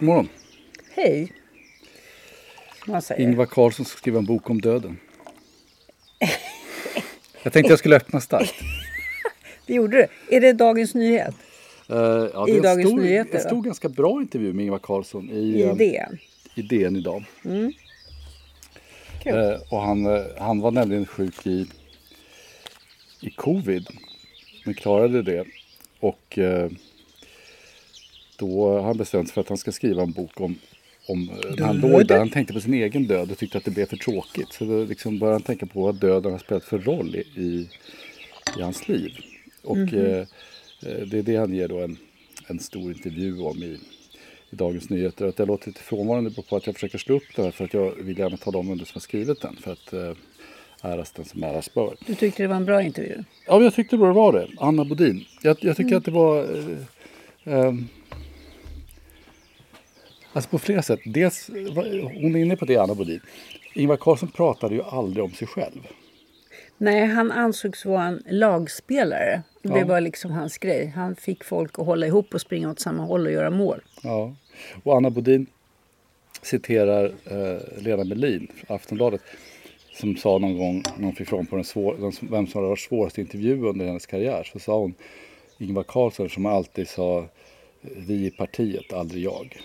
God morgon. Hej. Som man säger. Ingvar Carlsson ska skriva en bok om döden. Jag tänkte jag skulle öppna starkt. Det gjorde du. Är det Dagens Nyhet? Uh, ja, I det Dagens stor, Nyheter, En stor då? ganska bra intervju med Ingvar Carlsson i, I eh, DN? i DN idag. Kul. Eh, och han, han var nämligen sjuk i, i covid. Men klarade det. Och eh, då har han bestämt sig för att han ska skriva en bok om, om eh, när han låg där. Han tänkte på sin egen död och tyckte att det blev för tråkigt. Så då liksom började han tänka på vad döden har spelat för roll i, i, i hans liv. Och Mhm. eh, eh, det är det han ger då en, en stor intervju om i, i Dagens Nyheter. Att jag låter lite frånvarande på att jag försöker slå upp det här för att jag vill gärna tala om vem som har skrivit den. För att eh, äras den som äras bör. Du tyckte det var en bra intervju? Ja, jag tyckte det var det. Anna Bodin. Jag, jag tycker att det var... Eh, ehm, alltså på flera sätt. Dels, hon är inne på det, Anna Bodin. Ingvar Carlsson pratade ju aldrig om sig själv. Nej, han ansågs vara en lagspelare. Det Ja. var liksom hans grej. Han fick folk att hålla ihop och springa åt samma håll och göra mål. Ja. Och Anna Bodin citerar eh, Lena Melin, Aftonbladet, som sa någon gång, när hon fick från på den svår, den, vem som hade varit svårast intervju under hennes karriär, så sa hon Ingvar Carlsson som alltid sa vi i partiet, aldrig jag.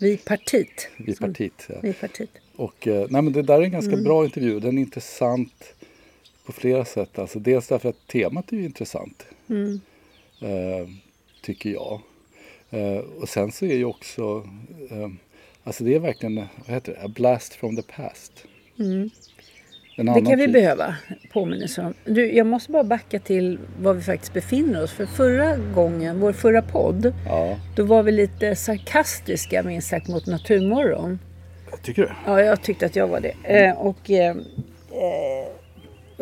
Vi partit. Vi partiet. Ja. Vi partit. Och, eh, nej, men det där är en ganska bra intervju. Den är intressant på flera sätt. Alltså, dels därför att temat är intressant. Eh, tycker jag. Eh, och sen så är ju också... Eh, alltså det är verkligen vad heter det? a blast from the past. En Det kan vi typ. behöva påminnelse om. Du, jag måste bara backa till var vi faktiskt befinner oss. För förra gången, vår förra podd, Ja, då var vi lite sarkastiska minst sagt mot Naturmorgon. jag tycker det. Ja, jag tyckte att jag var det. Eh, och, eh, eh,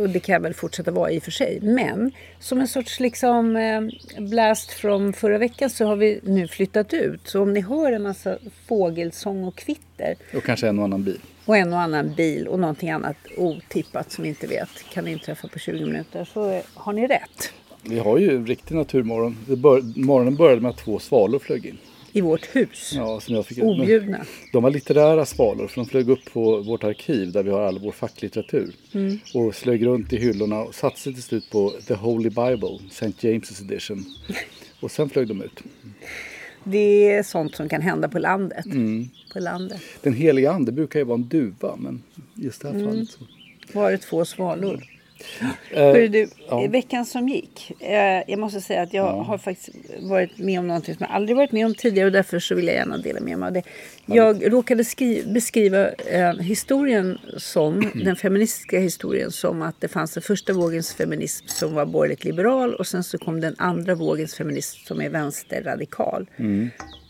och det kan jag väl fortsätta vara i och för sig. Men som en sorts liksom eh, blast från förra veckan så har vi nu flyttat ut. Så om ni hör en massa fågelsång och kvitter Och kanske en och annan bil. och en och annan bil och någonting annat otippat som ni inte vet kan inträffa på 20 minuter så eh, har ni rätt. Vi har ju en riktig naturmorgon. Bör, morgonen började med att två svalor flög in. I vårt hus. Ja, som jag fick Objudna. De var litterära svalor för de flög upp på vårt arkiv där vi har all vår facklitteratur. Och flög runt i hyllorna och satte sig till slut på The Holy Bible, St. James' edition. Och sen flög de ut. Det är sånt som kan hända på landet. Mm. På landet. Den heliga ande brukar ju vara en duva men just det här fallet så. Var det två svalor. Eh, Hörru du, ja. veckan som gick. Eh, jag måste säga att jag har faktiskt varit med om någonting som jag aldrig varit med om tidigare och därför så vill jag gärna dela med mig av det. Jag råkade skri- beskriva eh, historien som, den feministiska historien som att det fanns den första vågens feminism som var borgerligt liberal och sen så kom den andra vågens feminism som är vänsterradikal.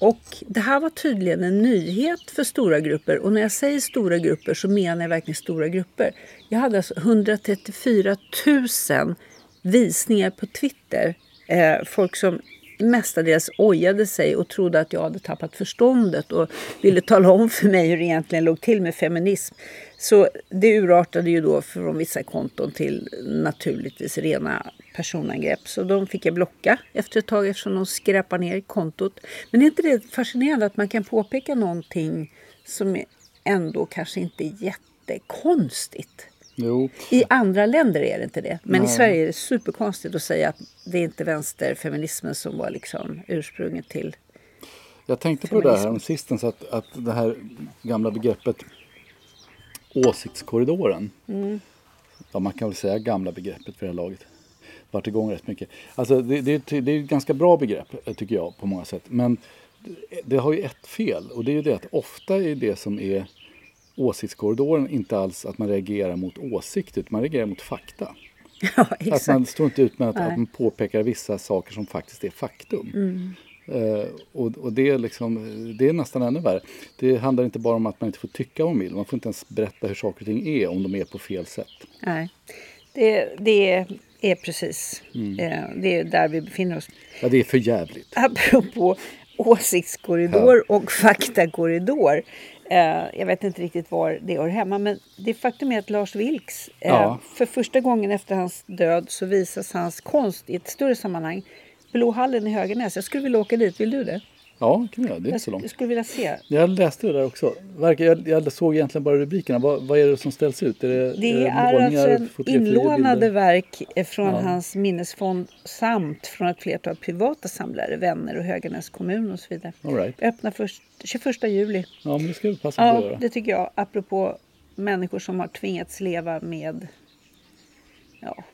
Och det här var tydligen en nyhet för stora grupper. Och när jag säger stora grupper så menar jag verkligen stora grupper. Jag hade alltså 134 000 visningar på Twitter. Eh, folk som mestadels ojade sig och trodde att jag hade tappat förståndet och ville tala om för mig hur det egentligen låg till med feminism. Så det urartade ju då från vissa konton till naturligtvis rena personangrepp. Så de fick jag blocka efter ett tag eftersom de skräpar ner kontot. Men är inte det fascinerande att man kan påpeka någonting som ändå kanske inte är jättekonstigt? Jo, I andra länder är det inte det. Men i Nej. Sverige är det superkonstigt att säga att det är inte vänsterfeminismen som var liksom ursprunget till... jag tänkte på det Feminism. här sistens att, att det här gamla begreppet åsiktskorridoren. Ja, man kan väl säga gamla begreppet för det här laget. Varit igång rätt mycket. Alltså det, det, det är ett ganska bra begrepp eh, tycker jag på många sätt. Men det- har ju ett fel och det är ju det att ofta är det som är åsiktskorridoren inte alls att man reagerar mot åsikter utan man reagerar mot fakta. Ja, exakt. Att man står inte ut med att, att man påpekar vissa saker som faktiskt är faktum. Mm. Eh, och och det, är liksom, det är nästan ännu värre. Det handlar inte bara om att man inte får tycka man vill. Man får inte ens berätta hur saker och ting är om de är på fel sätt. Nej, det, det är precis Mm. eh, det är där vi befinner oss. Ja, det är för jävligt. Apropå åsiktskorridor och faktakorridor. Eh, jag vet inte riktigt var det hör hemma men det faktum är att Lars Vilks eh, Ja. för första gången efter hans död så visas hans konst i ett större sammanhang. Blå hallen i Höganäs. Jag skulle vilja åka dit. Vill du det? Ja, kan göra. Det är Jag, inte så långt. jag skulle vilja se. Jag läste det där också. Jag, jag såg egentligen bara rubrikerna. Vad, vad är det som ställs ut? Är det, Det är är alltså inlånade bilder? verk från Ja. hans minnesfond samt från ett flertal privata samlare, vänner och Höganäs kommun och så vidare. All right. Öppnar först 21 juli. Ja, men det ska vi passa på att Ja, göra. det tycker jag. Apropå människor som har tvingats leva med ja,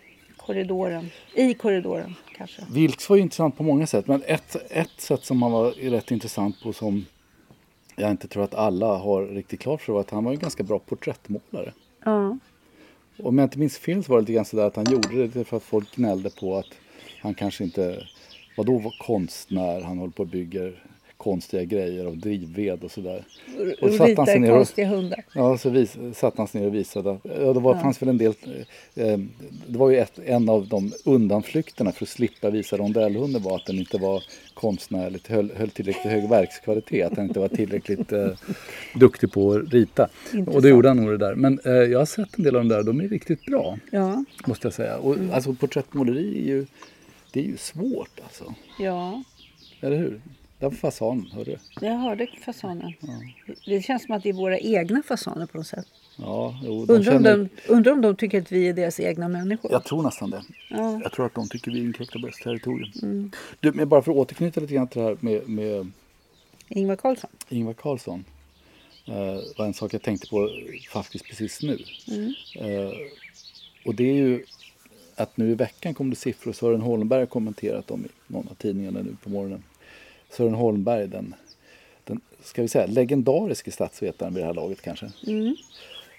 korridoren. I korridoren kanske. Vilks var ju intressant på många sätt. Men ett, ett sätt som han var rätt intressant på som jag inte tror att alla har riktigt klart för var att han var en ganska bra porträttmålare. Ja. Om jag inte minns fel så var det lite grann sådär att han gjorde det för att folk gnällde på att han kanske inte, vadå var konstnär, han håller på och bygger konstiga grejer av drivved och sådär. Och satte han rita sig ner och- konstiga hundar. Ja, så vis, satt han sig ner och visade. Ja, det var, Ja. fanns väl en del, eh, det var ju ett, en av de undanflykterna för att slippa visa rondellhunden var att den inte var konstnärligt, höll, höll tillräckligt hög verkskvalitet, att den inte var tillräckligt eh, duktig på att rita. Och Intressant. då gjorde han nog det där. Men eh, jag har sett en del av de där, de är riktigt bra, Ja. måste jag säga. Och alltså porträttmåleri är ju, det är ju svårt alltså. ja, Eller hur? Fasanen, hörde du? jag hörde fasanen. Det känns som att det är våra egna fasaner på något sätt. Ja, jo, Undrar om, känner, de, undrar om de tycker att vi är deras egna människor. Jag tror nästan det. Ja. Jag tror att de tycker vi inkräktar på deras territorium. Du, men bara för att återknyta lite grann till det här med, med Ingvar Carlsson. Ingvar Carlsson. Eh, var en sak jag tänkte på faktiskt precis nu. Eh, och det är ju att nu i veckan kom det siffror. Sören Holmberg har kommenterat dem i någon av tidningarna nu på morgonen. Sören Holmberg, den, den ska vi säga, legendariske statsvetaren vid det här laget kanske.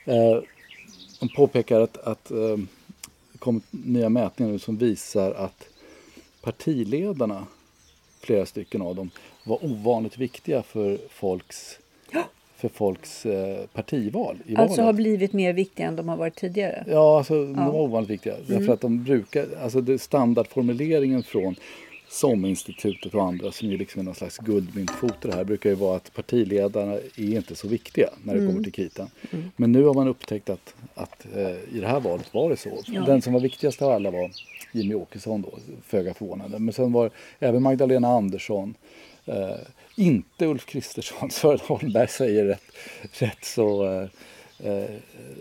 Eh, de påpekar att, att eh, det kommit nya mätningar nu som visar att partiledarna, flera stycken av dem, var ovanligt viktiga för folks, för folks eh, partival i Alltså har valet. blivit mer viktiga än de har varit tidigare. Ja, alltså de var ovanligt viktiga. Därför att de brukar, alltså det standardformuleringen från SOM-institutet och andra som ju liksom är någon slags guldmyntfot det här brukar ju vara att partiledarna är inte så viktiga när det kommer till kritan. Men nu har man upptäckt att, att eh, i det här valet var det så. Ja. Den som var viktigast av alla var Jimmy Åkesson då, föga förvånande. Men sen var även Magdalena Andersson, eh, inte Ulf Kristersson, Sören Holmberg säger rätt, rätt så eh, eh,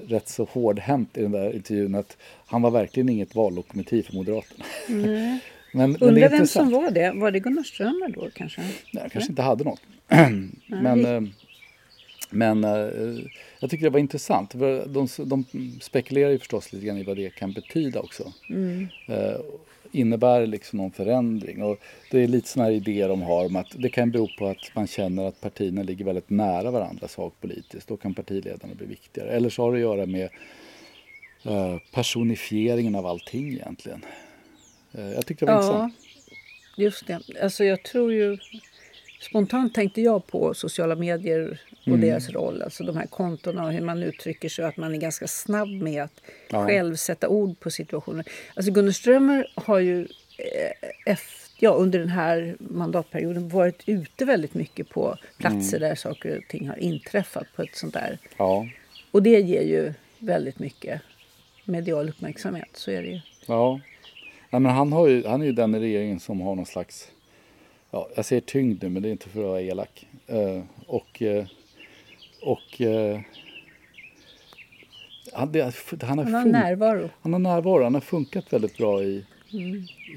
rätt så hårdhänt i den där intervjun att han var verkligen inget vallokomotiv för Moderaterna. men, men Undrar vem intressant. som var det? Var det Gunnar Strömmer då kanske? Nej, jag kanske inte hade något. men eh, men eh, jag tycker det var intressant. De, de spekulerar ju förstås lite grann i vad det kan betyda också. Eh, innebär det liksom någon förändring? Och det är lite sådana här idéer de har om att det kan bero på att man känner att partierna ligger väldigt nära varandra sakpolitiskt. Då kan partiledarna bli viktigare. Eller så har det att göra med personifieringen av allting egentligen. Eh, jag tyckte det var Ja, intressant. just det. Alltså jag tror ju... Spontant tänkte jag på sociala medier och Mm. deras roll. Alltså de här kontona och hur man uttrycker sig och att man är ganska snabb med att Ja. själv sätta ord på situationer. Alltså Gunnar Strömmer har ju eh, efter, ja, under den här mandatperioden varit ute väldigt mycket på platser Mm. där saker och ting har inträffat på ett sånt där. Ja. Och det ger ju väldigt mycket medial uppmärksamhet. Så är det ju. Ja. Ja men han, har ju, han är ju den i regeringen som har någon slags, ja, jag säger tyngd nu men det är inte för att vara elak. Eh, och eh, och eh, han, det, han, har Han har fun- närvaro. han har närvaro, han har funkat väldigt bra i,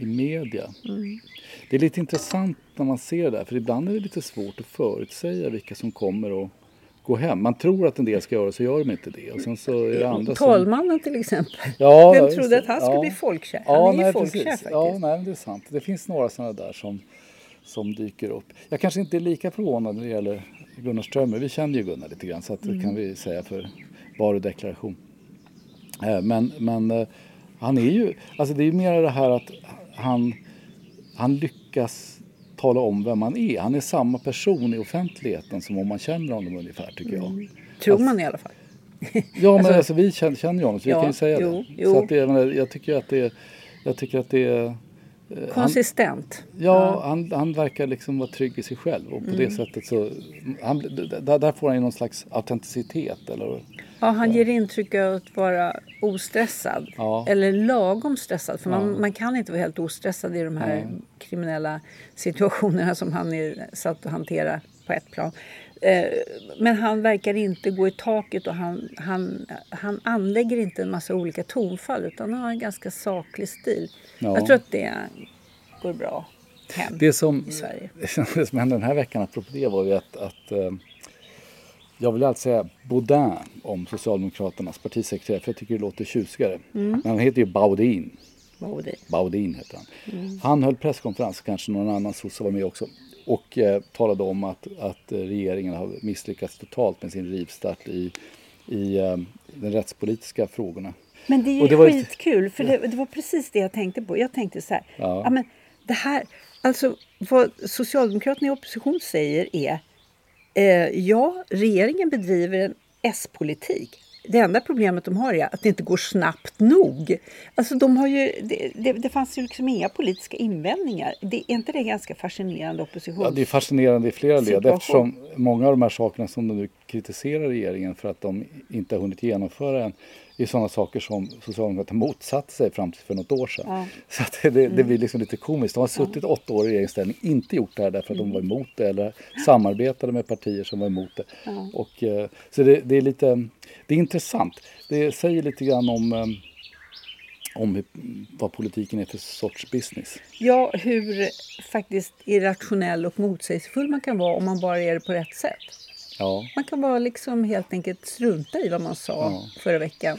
i media. Det är lite intressant när man ser det där, för ibland är det lite svårt att förutsäga vilka som kommer att gå hem. Man tror att en del ska göra så gör de inte det. Och sen så är det andra som... Talmannen till exempel. Ja, Vem trodde det. att han skulle Ja. bli folkkär? Han Ja, är ju folkkär precis. faktiskt. Ja, nej, det är sant. Det finns några sådana där som, som dyker upp. Jag kanske inte är lika förvånad när det gäller Gunnar Strömmer. Vi känner ju Gunnar lite grann så att det Mm. kan vi säga för varudeklaration. Eh, Men, men eh, Han är ju, alltså det är ju mer det här att han, han lyckas tala om vem han är. Han är samma person i offentligheten som om man känner honom ungefär tycker jag. Mm. Tror alltså, man i alla fall. ja men alltså, alltså, vi känner, känner ju honom så vi ja, kan ju säga jo, det. Jo. Så att det, jag tycker att det, jag tycker att det Konsistent. Han, ja, ja, Han, han verkar liksom vara trygg i sig själv och på mm. det sättet så han, där, där får han ju någon slags autenticitet. Eller, ja, han ger intryck av att vara ostressad. Ja. Eller lagom stressad. För man, ja. man kan inte vara helt ostressad i de här kriminella situationerna som han är satt att hantera på ett plan. Eh, men han verkar inte gå i taket och han, han, han anlägger inte en massa olika tonfall utan han har en ganska saklig stil. Ja. Jag tror att det går bra hem det som, i Sverige. Det som hände den här veckan apropå det var ju att, att eh, jag vill alltid säga Baudin om Socialdemokraternas partisekreterare för jag tycker det låter tjusigare. Mm. Men han heter ju Baudin. Baudin. Baudin heter han. Mm. Han höll presskonferens, kanske någon annan sosse var med också och eh, talade om att, att regeringen har misslyckats totalt med sin rivstart i, i eh, de rättspolitiska frågorna. Men det är ju det var skitkul, för det, det, var precis det jag tänkte på. Jag tänkte så här, ja. ja men det här, alltså vad Socialdemokraterna i opposition säger är eh, ja, regeringen bedriver en S-politik det enda problemet de har är att det inte går snabbt nog. Alltså de har ju, det, det, det fanns ju liksom inga politiska invändningar. Det, är inte det ganska fascinerande opposition? Ja, det är fascinerande i flera led eftersom många av de här sakerna som de nu kritiserar regeringen för att de inte har hunnit genomföra än är sådana saker som Socialdemokraterna motsatt sig fram till för något år sedan. Ja. Så det, det, mm. blir liksom lite komiskt. De har suttit ja. åtta år i regeringsställning, inte gjort det här därför att mm. de var emot det eller samarbetade med partier som var emot det. Ja. Och, eh, så det, det, är lite, det är intressant. Det säger lite grann om eh, om vad politiken är för sorts business. Ja, hur faktiskt irrationell och motsägelsefull man kan vara om man bara är det på rätt sätt. Ja. Man kan bara liksom helt enkelt strunta i vad man sa ja. förra veckan.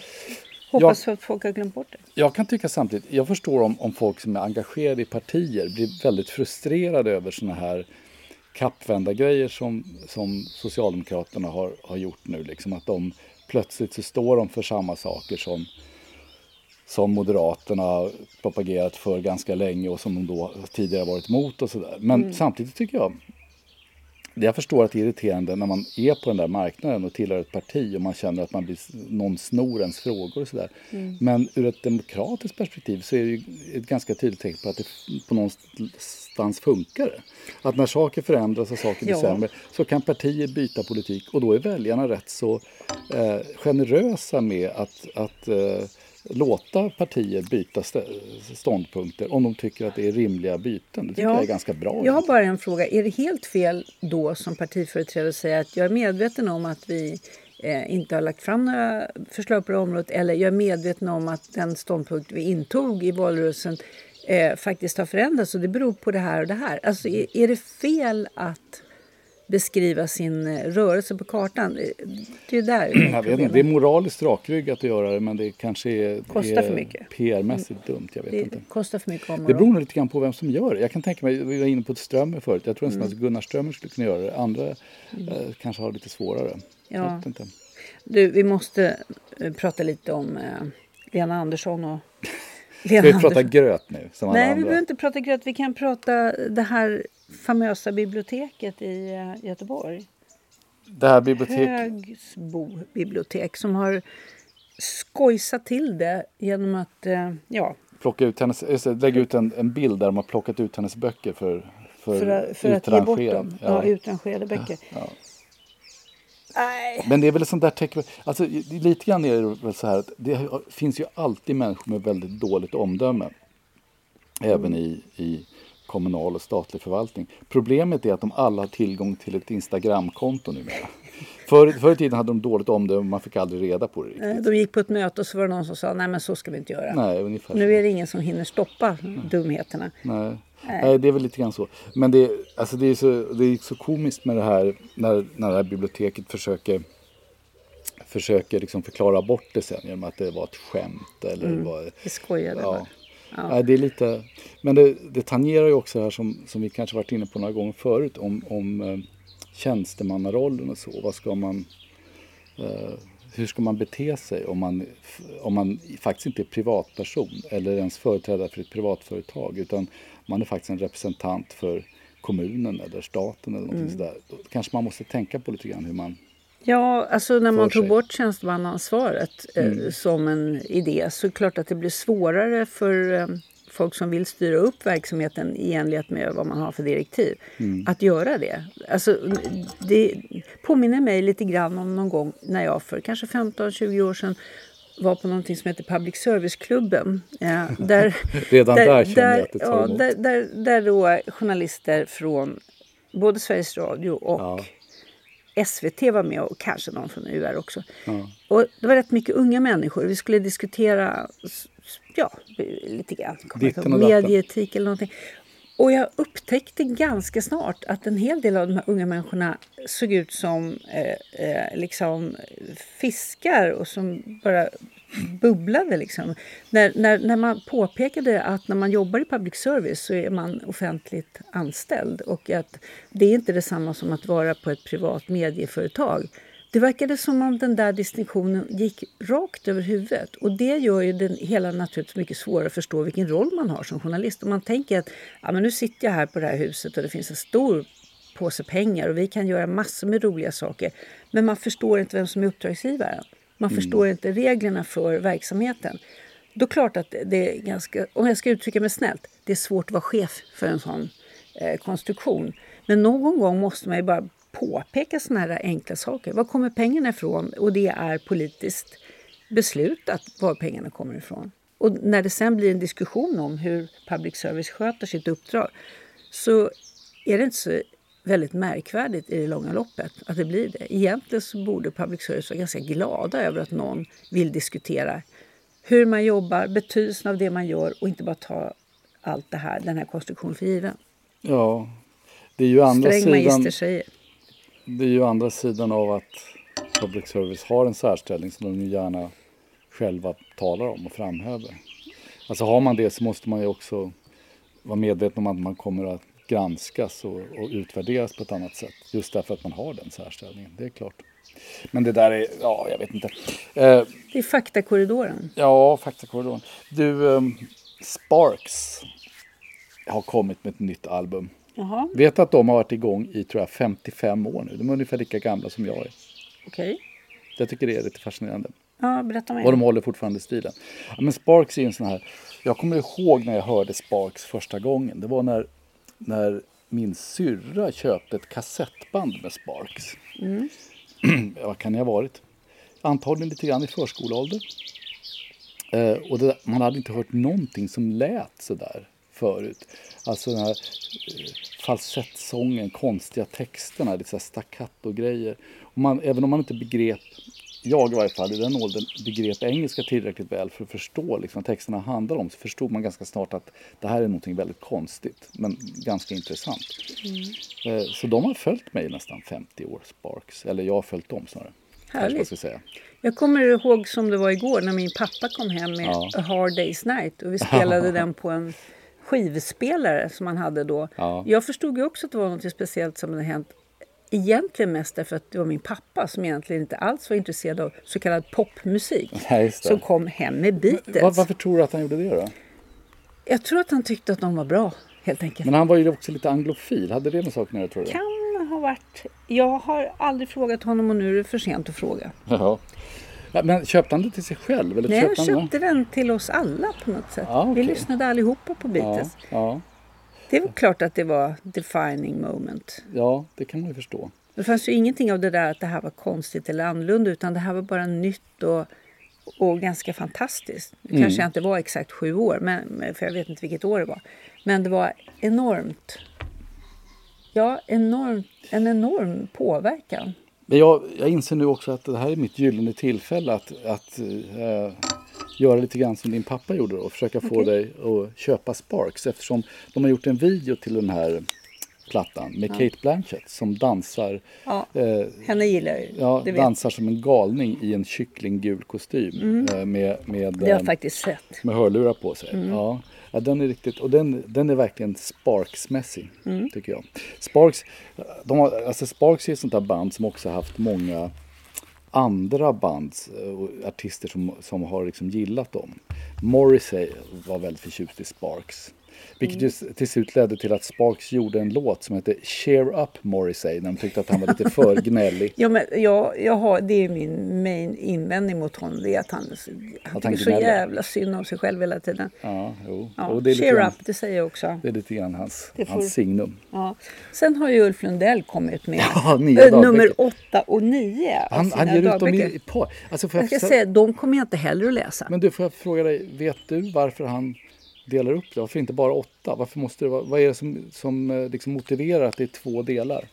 Hoppas jag, att folk har glömt bort det. Jag kan tycka samtidigt, jag förstår om, om folk som är engagerade i partier blir väldigt frustrerade över såna här kappvända grejer som, som Socialdemokraterna har, har gjort nu. Liksom att de plötsligt så står de för samma saker som, som Moderaterna propagerat för ganska länge och som de då tidigare varit emot och sådär. Men mm. samtidigt tycker jag jag förstår att det är irriterande när man är på den där marknaden och tillhör ett parti och man känner att man blir, någon snor ens frågor och sådär. Mm. Men ur ett demokratiskt perspektiv så är det ju ett ganska tydligt tecken på att det på någonstans funkar det. Att när saker förändras och saker blir ja. sämre så kan partier byta politik och då är väljarna rätt så eh, generösa med att, att eh, låta partier byta ståndpunkter om de tycker att det är rimliga byten. Det tycker ja, jag är ganska bra. Jag har bara en fråga. Är det helt fel då som partiföreträdare att säga att jag är medveten om att vi eh, inte har lagt fram några förslag på det området eller jag är medveten om att den ståndpunkt vi intog i valrörelsen eh, faktiskt har förändrats och det beror på det här och det här. Alltså är, är det fel att beskriva sin eh, rörelse på kartan. Det är där jag vet inte, Det är moraliskt rakryggat att göra det men det kanske är, kostar för mycket. PR-mässigt dumt. Jag vet det inte. kostar för mycket Det beror nog lite grann på vem som gör det. Jag kan tänka mig, vi var inne på Strömmer förut. Jag tror nästan mm. att Gunnar Strömmer skulle kunna göra det. Andra mm. eh, kanske har lite svårare. Ja. Du, vi måste eh, prata lite om eh, Lena Andersson och Lena Ska vi prata gröt nu? Nej, vi behöver inte prata gröt. Vi kan prata det här famösa biblioteket i eh, Göteborg. Det här biblioteket? Högsbo bibliotek som har skojsat till det genom att, eh, ja. Plocka ut hennes, lägga ut en, en bild där de har plockat ut hennes böcker för, för, för, för att ge bort dem. Ja, ja utrangerade böcker. Ja. Nej. Men det är väl sånt där tecken. Alltså, lite grann är det väl så här att det finns ju alltid människor med väldigt dåligt omdöme. Mm. Även i, i kommunal och statlig förvaltning. Problemet är att de alla har tillgång till ett Instagramkonto numera. Förr, förr i tiden hade de dåligt omdöme man fick aldrig reda på det riktigt. De gick på ett möte och så var det någon som sa nej men så ska vi inte göra. Nej, ungefär nu är det ingen som hinner stoppa dumheterna. Nej. Nej. det är väl lite grann så. Men det, alltså det, är, så, det är så komiskt med det här när, när det här biblioteket försöker försöker liksom förklara bort det sen genom att det var ett skämt. Eller mm. var, det skojade ja. Ja. Det är lite, men det, det tangerar ju också här som, som vi kanske varit inne på några gånger förut om, om eh, tjänstemannarollen och så. Vad ska man... Eh, hur ska man bete sig om man, om man faktiskt inte är privatperson eller ens företrädare för ett privatföretag utan man är faktiskt en representant för kommunen eller staten eller någonting mm. sådär. Då kanske man måste tänka på lite grann hur man Ja, alltså när man tog bort tjänstemannaansvaret eh, mm. som en idé så är det klart att det blir svårare för eh, folk som vill styra upp verksamheten i enlighet med vad man har för direktiv mm. att göra det. Alltså, det påminner mig lite grann om någon gång när jag för kanske 15-20 år sedan var på någonting som heter Public Service-klubben. Ja, där, Redan där, där känner jag att det tar ja, där, där, där då journalister från både Sveriges Radio och ja. SVT var med och kanske någon från UR också. Ja. Och det var rätt mycket unga människor. Vi skulle diskutera ja, lite grann medieetik eller någonting. Och jag upptäckte ganska snart att en hel del av de här unga människorna såg ut som eh, eh, liksom fiskar och som bara bubblade. Liksom. När, när, när man påpekade att när man jobbar i public service så är man offentligt anställd och att det är inte detsamma som att vara på ett privat medieföretag. Det verkade som om den där distinktionen gick rakt över huvudet. Och det gör ju den hela naturligtvis mycket svårare att förstå vilken roll man har som journalist. Om man tänker att ja, men nu sitter jag här på det här huset och det finns en stor påse pengar och vi kan göra massor med roliga saker. Men man förstår inte vem som är uppdragsgivaren. Man mm. förstår inte reglerna för verksamheten. Då är det klart att det är ganska, om jag ska uttrycka mig snällt, det är svårt att vara chef för en sån eh, konstruktion. Men någon gång måste man ju bara påpeka såna här enkla saker. Var kommer pengarna ifrån? Och det är politiskt beslutat var pengarna kommer ifrån. Och när det sen blir en diskussion om hur public service sköter sitt uppdrag så är det inte så väldigt märkvärdigt i det långa loppet att det blir det. Egentligen så borde public service vara ganska glada över att någon vill diskutera hur man jobbar, betydelsen av det man gör och inte bara ta allt det här, den här konstruktionen för given. Ja, det är ju andra Sträng sidan... säger. Det är ju andra sidan av att public service har en särställning som de gärna själva talar om och framhäver. Alltså har man det så måste man ju också vara medveten om att man kommer att granskas och, och utvärderas på ett annat sätt. Just därför att man har den särställningen, det är klart. Men det där är, ja jag vet inte. Eh, det är faktakorridoren. Ja, faktakorridoren. Du, um, Sparks har kommit med ett nytt album. Jaha. Vet att de har varit igång i tror jag 55 år nu. De är ungefär lika gamla som jag är. Okej. Okay. Jag tycker det är lite fascinerande. Ja, berätta mer. Och de håller fortfarande stilen. Ja, men Sparks är en sån här... Jag kommer ihåg när jag hörde Sparks första gången. Det var när, när min syrra köpte ett kassettband med Sparks. Mm. Vad kan det ha varit? Antagligen lite grann i förskoleålder. Eh, och det, man hade inte hört någonting som lät sådär förut. Alltså den här eh, falsettsången, konstiga texterna, lite staccato-grejer. Man, även om man inte begrep, jag i varje fall i den åldern, begrep engelska tillräckligt väl för att förstå liksom, vad texterna handlar om så förstod man ganska snart att det här är någonting väldigt konstigt men ganska intressant. Mm. Eh, så de har följt mig i nästan 50 år, Sparks. Eller jag har följt dem snarare. Härligt. Jag, jag kommer ihåg som det var igår när min pappa kom hem med ja. A Hard Day's Night och vi spelade den på en skivspelare som man hade då. Ja. Jag förstod ju också att det var något speciellt som hade hänt. Egentligen mest därför att det var min pappa som egentligen inte alls var intresserad av så kallad popmusik. Nej, som kom hem med Beatles. Var, varför tror du att han gjorde det då? Jag tror att han tyckte att de var bra helt enkelt. Men han var ju också lite anglofil. Hade det med saken att göra tror du? Kan ha varit. Jag har aldrig frågat honom och nu är det för sent att fråga. Jaha. Ja, men köpte han det till sig själv? Eller Nej, jag köpte den till oss alla på något sätt. Ah, okay. Vi lyssnade allihopa på Beatles. Ja, ja. Det var klart att det var defining moment. Ja, det kan man ju förstå. Det fanns ju ingenting av det där att det här var konstigt eller annorlunda utan det här var bara nytt och, och ganska fantastiskt. Nu mm. kanske jag inte var exakt sju år, men, för jag vet inte vilket år det var. Men det var enormt. Ja, enormt, en enorm påverkan. Men jag, jag inser nu också att det här är mitt gyllene tillfälle att, att äh, göra lite grann som din pappa gjorde och försöka okay. få dig att köpa Sparks eftersom de har gjort en video till den här plattan med ja. Kate Blanchett som dansar. Ja, eh, henne gillar jag ju. Ja, dansar som en galning i en kycklinggul kostym. Mm. Eh, med, med, det har jag faktiskt sett. Med hörlurar på sig. Mm. Ja. Ja, den är riktigt, och den, den är verkligen Sparks-mässig, mm. tycker jag. Sparks, de har, alltså Sparks är ett sånt där band som också haft många andra band eh, och artister som, som har liksom gillat dem. Morrissey var väldigt förtjust i Sparks. Vilket mm. till slut ledde till att Sparks gjorde en låt som hette Cheer Up Morrissey när de tyckte att han var lite för gnällig. ja, men jag, jag har, det är min main invändning mot honom. Det är att han, han att tycker han så jävla synd om sig själv hela tiden. Ja, jo. Ja, och det är cheer grann, Up, det säger jag också. Det är lite grann hans, får, hans signum. Ja. Sen har ju Ulf Lundell kommit med ja, äh, nummer åtta och nio Han, han ger ut dem i par. Alltså, jag, jag ska säga, de kommer jag inte heller att läsa. Men du, får jag fråga dig, vet du varför han delar upp det? Varför inte bara åtta? Varför måste det vara, vad är det som, som eh, liksom motiverar att det är två delar?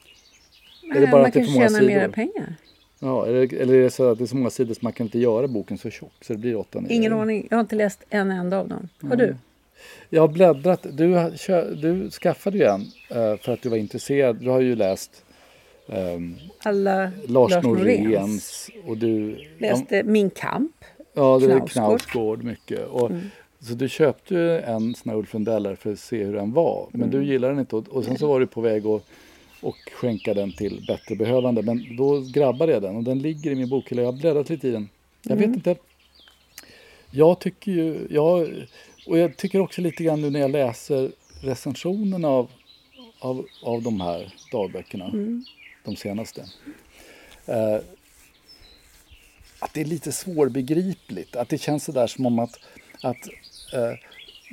är det bara man att det är för många sidor? mera pengar. Ja, eller, eller är det så att det är så många sidor så man kan inte göra boken så tjock så det blir åtta Ingen aning. Jag har inte läst en enda av dem. Har mm. du? Jag har bläddrat. Du, du skaffade ju en uh, för att du var intresserad. Du har ju läst um, Alla Lars, Lars Noréns. Och du läste ja, Min kamp. Ja, det är Knausgård mycket. Och, mm. Så du köpte ju en sån här Ulf Lundeller för att se hur den var. Men mm. du gillade den inte och, och sen så var du på väg att och skänka den till bättre behövande. Men då grabbade jag den och den ligger i min bokhylla. Jag har bläddrat lite i den. Jag mm. vet inte. Jag tycker ju, jag, och jag tycker också lite grann nu när jag läser recensionerna av, av, av de här dagböckerna, mm. de senaste. Eh, att det är lite svårbegripligt. Att det känns sådär som om att, att eh,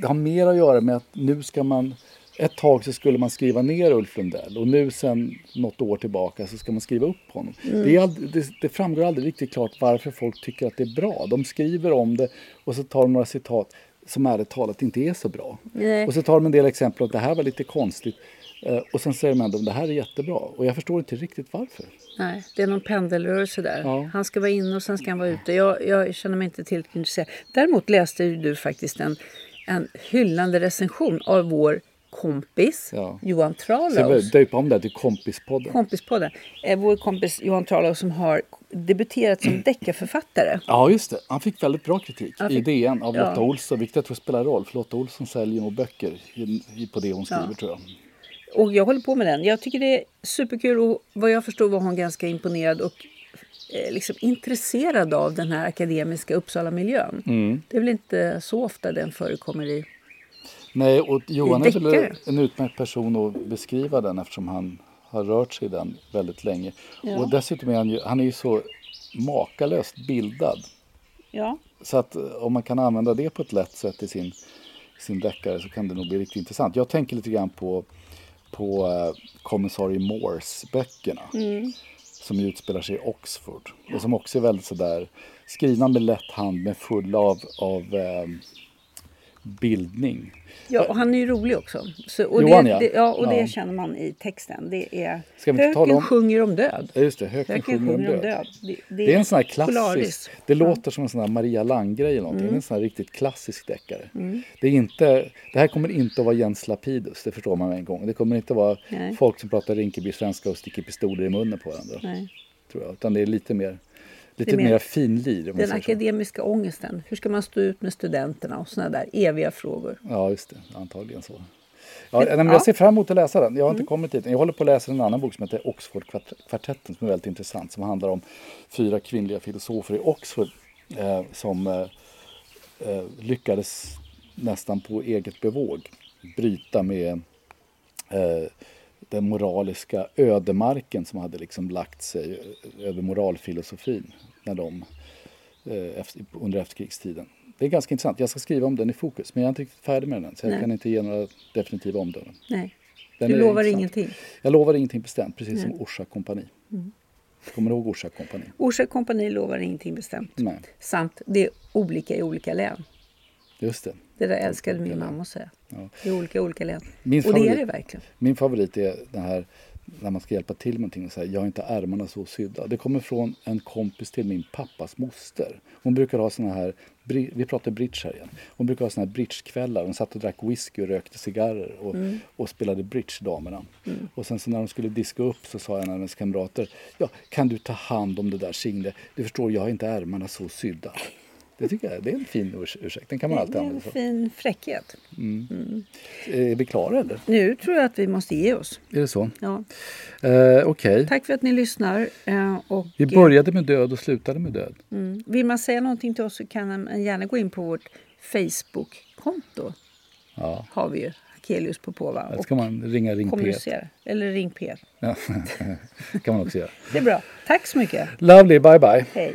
det har mer att göra med att nu ska man ett tag så skulle man skriva ner Ulf Lundell och nu sen något år tillbaka så ska man skriva upp honom. Mm. Det, aldrig, det, det, framgår aldrig riktigt klart varför folk tycker att det är bra. De skriver om det och så tar de några citat som ärligt talat inte är så bra. Nej. Och så tar de en del exempel att det här var lite konstigt. Eh, och sen säger man att det här är jättebra. Och jag förstår inte riktigt varför. Nej, det är någon pendelrörelse där. Ja. Han ska vara inne och sen ska han vara ute. Jag, jag känner mig inte tillräckligt intresserad. Däremot läste du faktiskt en, en hyllande recension av vår kompis ja. Johan Tralaus. Så jag döpa om det till Kompispodden. Kompispodden. Eh, vår kompis Johan Tralaus som har debuterat som deckarförfattare. Ja, just det. Han fick väldigt bra kritik fick, i DN av Lotta ja. Olsson, vilket jag tror spelar roll. För Lotta Olsson säljer nog böcker på det hon skriver, ja. tror jag. Och jag håller på med den. Jag tycker det är superkul och vad jag förstår var hon ganska imponerad och eh, liksom intresserad av den här akademiska Uppsala-miljön. Mm. Det är väl inte så ofta den förekommer i Nej, och Johan är väl en utmärkt person att beskriva den eftersom han har rört sig i den väldigt länge. Ja. Och dessutom är han ju, han är ju så makalöst bildad. Ja. Så att eh, om man kan använda det på ett lätt sätt i sin, sin deckare så kan det nog bli riktigt intressant. Jag tänker lite grann på, på kommissarie Moores böckerna. Mm. Som utspelar sig i Oxford. Och som också är väldigt sådär skrivna med lätt hand men fulla av, av um, bildning. Ja, och han är ju rolig också. Så, och Johan, det, ja. Det, ja, och det känner man i texten. Det är Höken om... sjunger om död. Ja, just det. Höken, Höken sjunger, sjunger om död. död. Det, det, det, är en sån här klassisk... Det låter som en sån här Maria Lang-grej eller någonting. Mm. Det är en sån här riktigt klassisk deckare. Mm. Det, är inte, det här kommer inte att vara Jens Lapidus, det förstår man en gång. Det kommer inte att vara Nej. folk som pratar Rinkeby-svenska och sticker pistoler i munnen på varandra. Nej. Tror jag. Utan det är lite mer Lite mer finlir. Den akademiska så. ångesten. Hur ska man stå ut med studenterna och sådana där eviga frågor. Ja, just det. Antagligen så. Ja, men, jag ser fram emot att läsa den. Jag har inte mm. kommit dit. Jag håller på att läsa en annan bok som heter Oxfordkvartetten som är väldigt intressant. Som handlar om fyra kvinnliga filosofer i Oxford eh, som eh, eh lyckades nästan på eget bevåg bryta med eh, den moraliska ödemarken som hade liksom lagt sig över moralfilosofin när de, eh, under efterkrigstiden. Det är ganska intressant. Jag ska skriva om den i fokus men jag är inte riktigt färdig med den så jag Nej. kan inte ge några definitiva omdömen. Nej. Den du lovar ingenting? Jag lovar ingenting bestämt, precis Nej. som Orsa kompani. Mm. Kommer du ihåg Orsa kompani? Orsa kompani lovar ingenting bestämt. Nej. Sant, det är olika i olika län. Just det. Det där älskade min mamma att säga. Ja. I olika, olika län. Min och favorit, det är det verkligen. Min favorit är den här när man ska hjälpa till med någonting och säga jag har inte ärmarna så sydda. Det kommer från en kompis till min pappas moster. Hon brukar ha såna här, vi pratar bridge här igen. Hon brukar ha såna här bridgekvällar. Hon satt och drack whisky och rökte cigarrer och, mm. och spelade bridge damerna. Mm. Och sen så när de skulle diska upp så sa en av hennes kamrater, ja kan du ta hand om det där Signe? Du förstår jag har inte ärmarna så sydda. Det tycker jag det är en fin ursäkt. Den kan man alltid använda. Det är en fin fräckhet. Mm. Mm. Är vi klara eller? Nu tror jag att vi måste ge oss. Är det så? Ja. Eh, Okej. Okay. Tack för att ni lyssnar. Eh, och, vi började med död och slutade med död. Mm. Vill man säga någonting till oss så kan man gärna gå in på vårt Facebook-konto. Ja. Har vi ju. Akelius Popova. Där ska man ringa Ring P. Eller Ring P. Ja, kan man också göra. Det är bra. Tack så mycket. Lovely. Bye bye. Hej.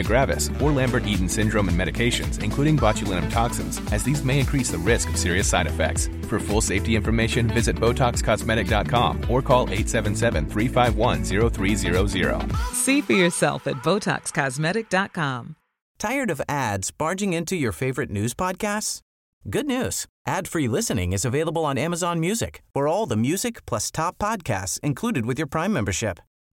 gravis, or Lambert-Eaton syndrome and medications, including botulinum toxins, as these may increase the risk of serious side effects. For full safety information, visit BotoxCosmetic.com or call 877-351-0300. See for yourself at BotoxCosmetic.com. Tired of ads barging into your favorite news podcasts? Good news. Ad-free listening is available on Amazon Music for all the music plus top podcasts included with your Prime membership.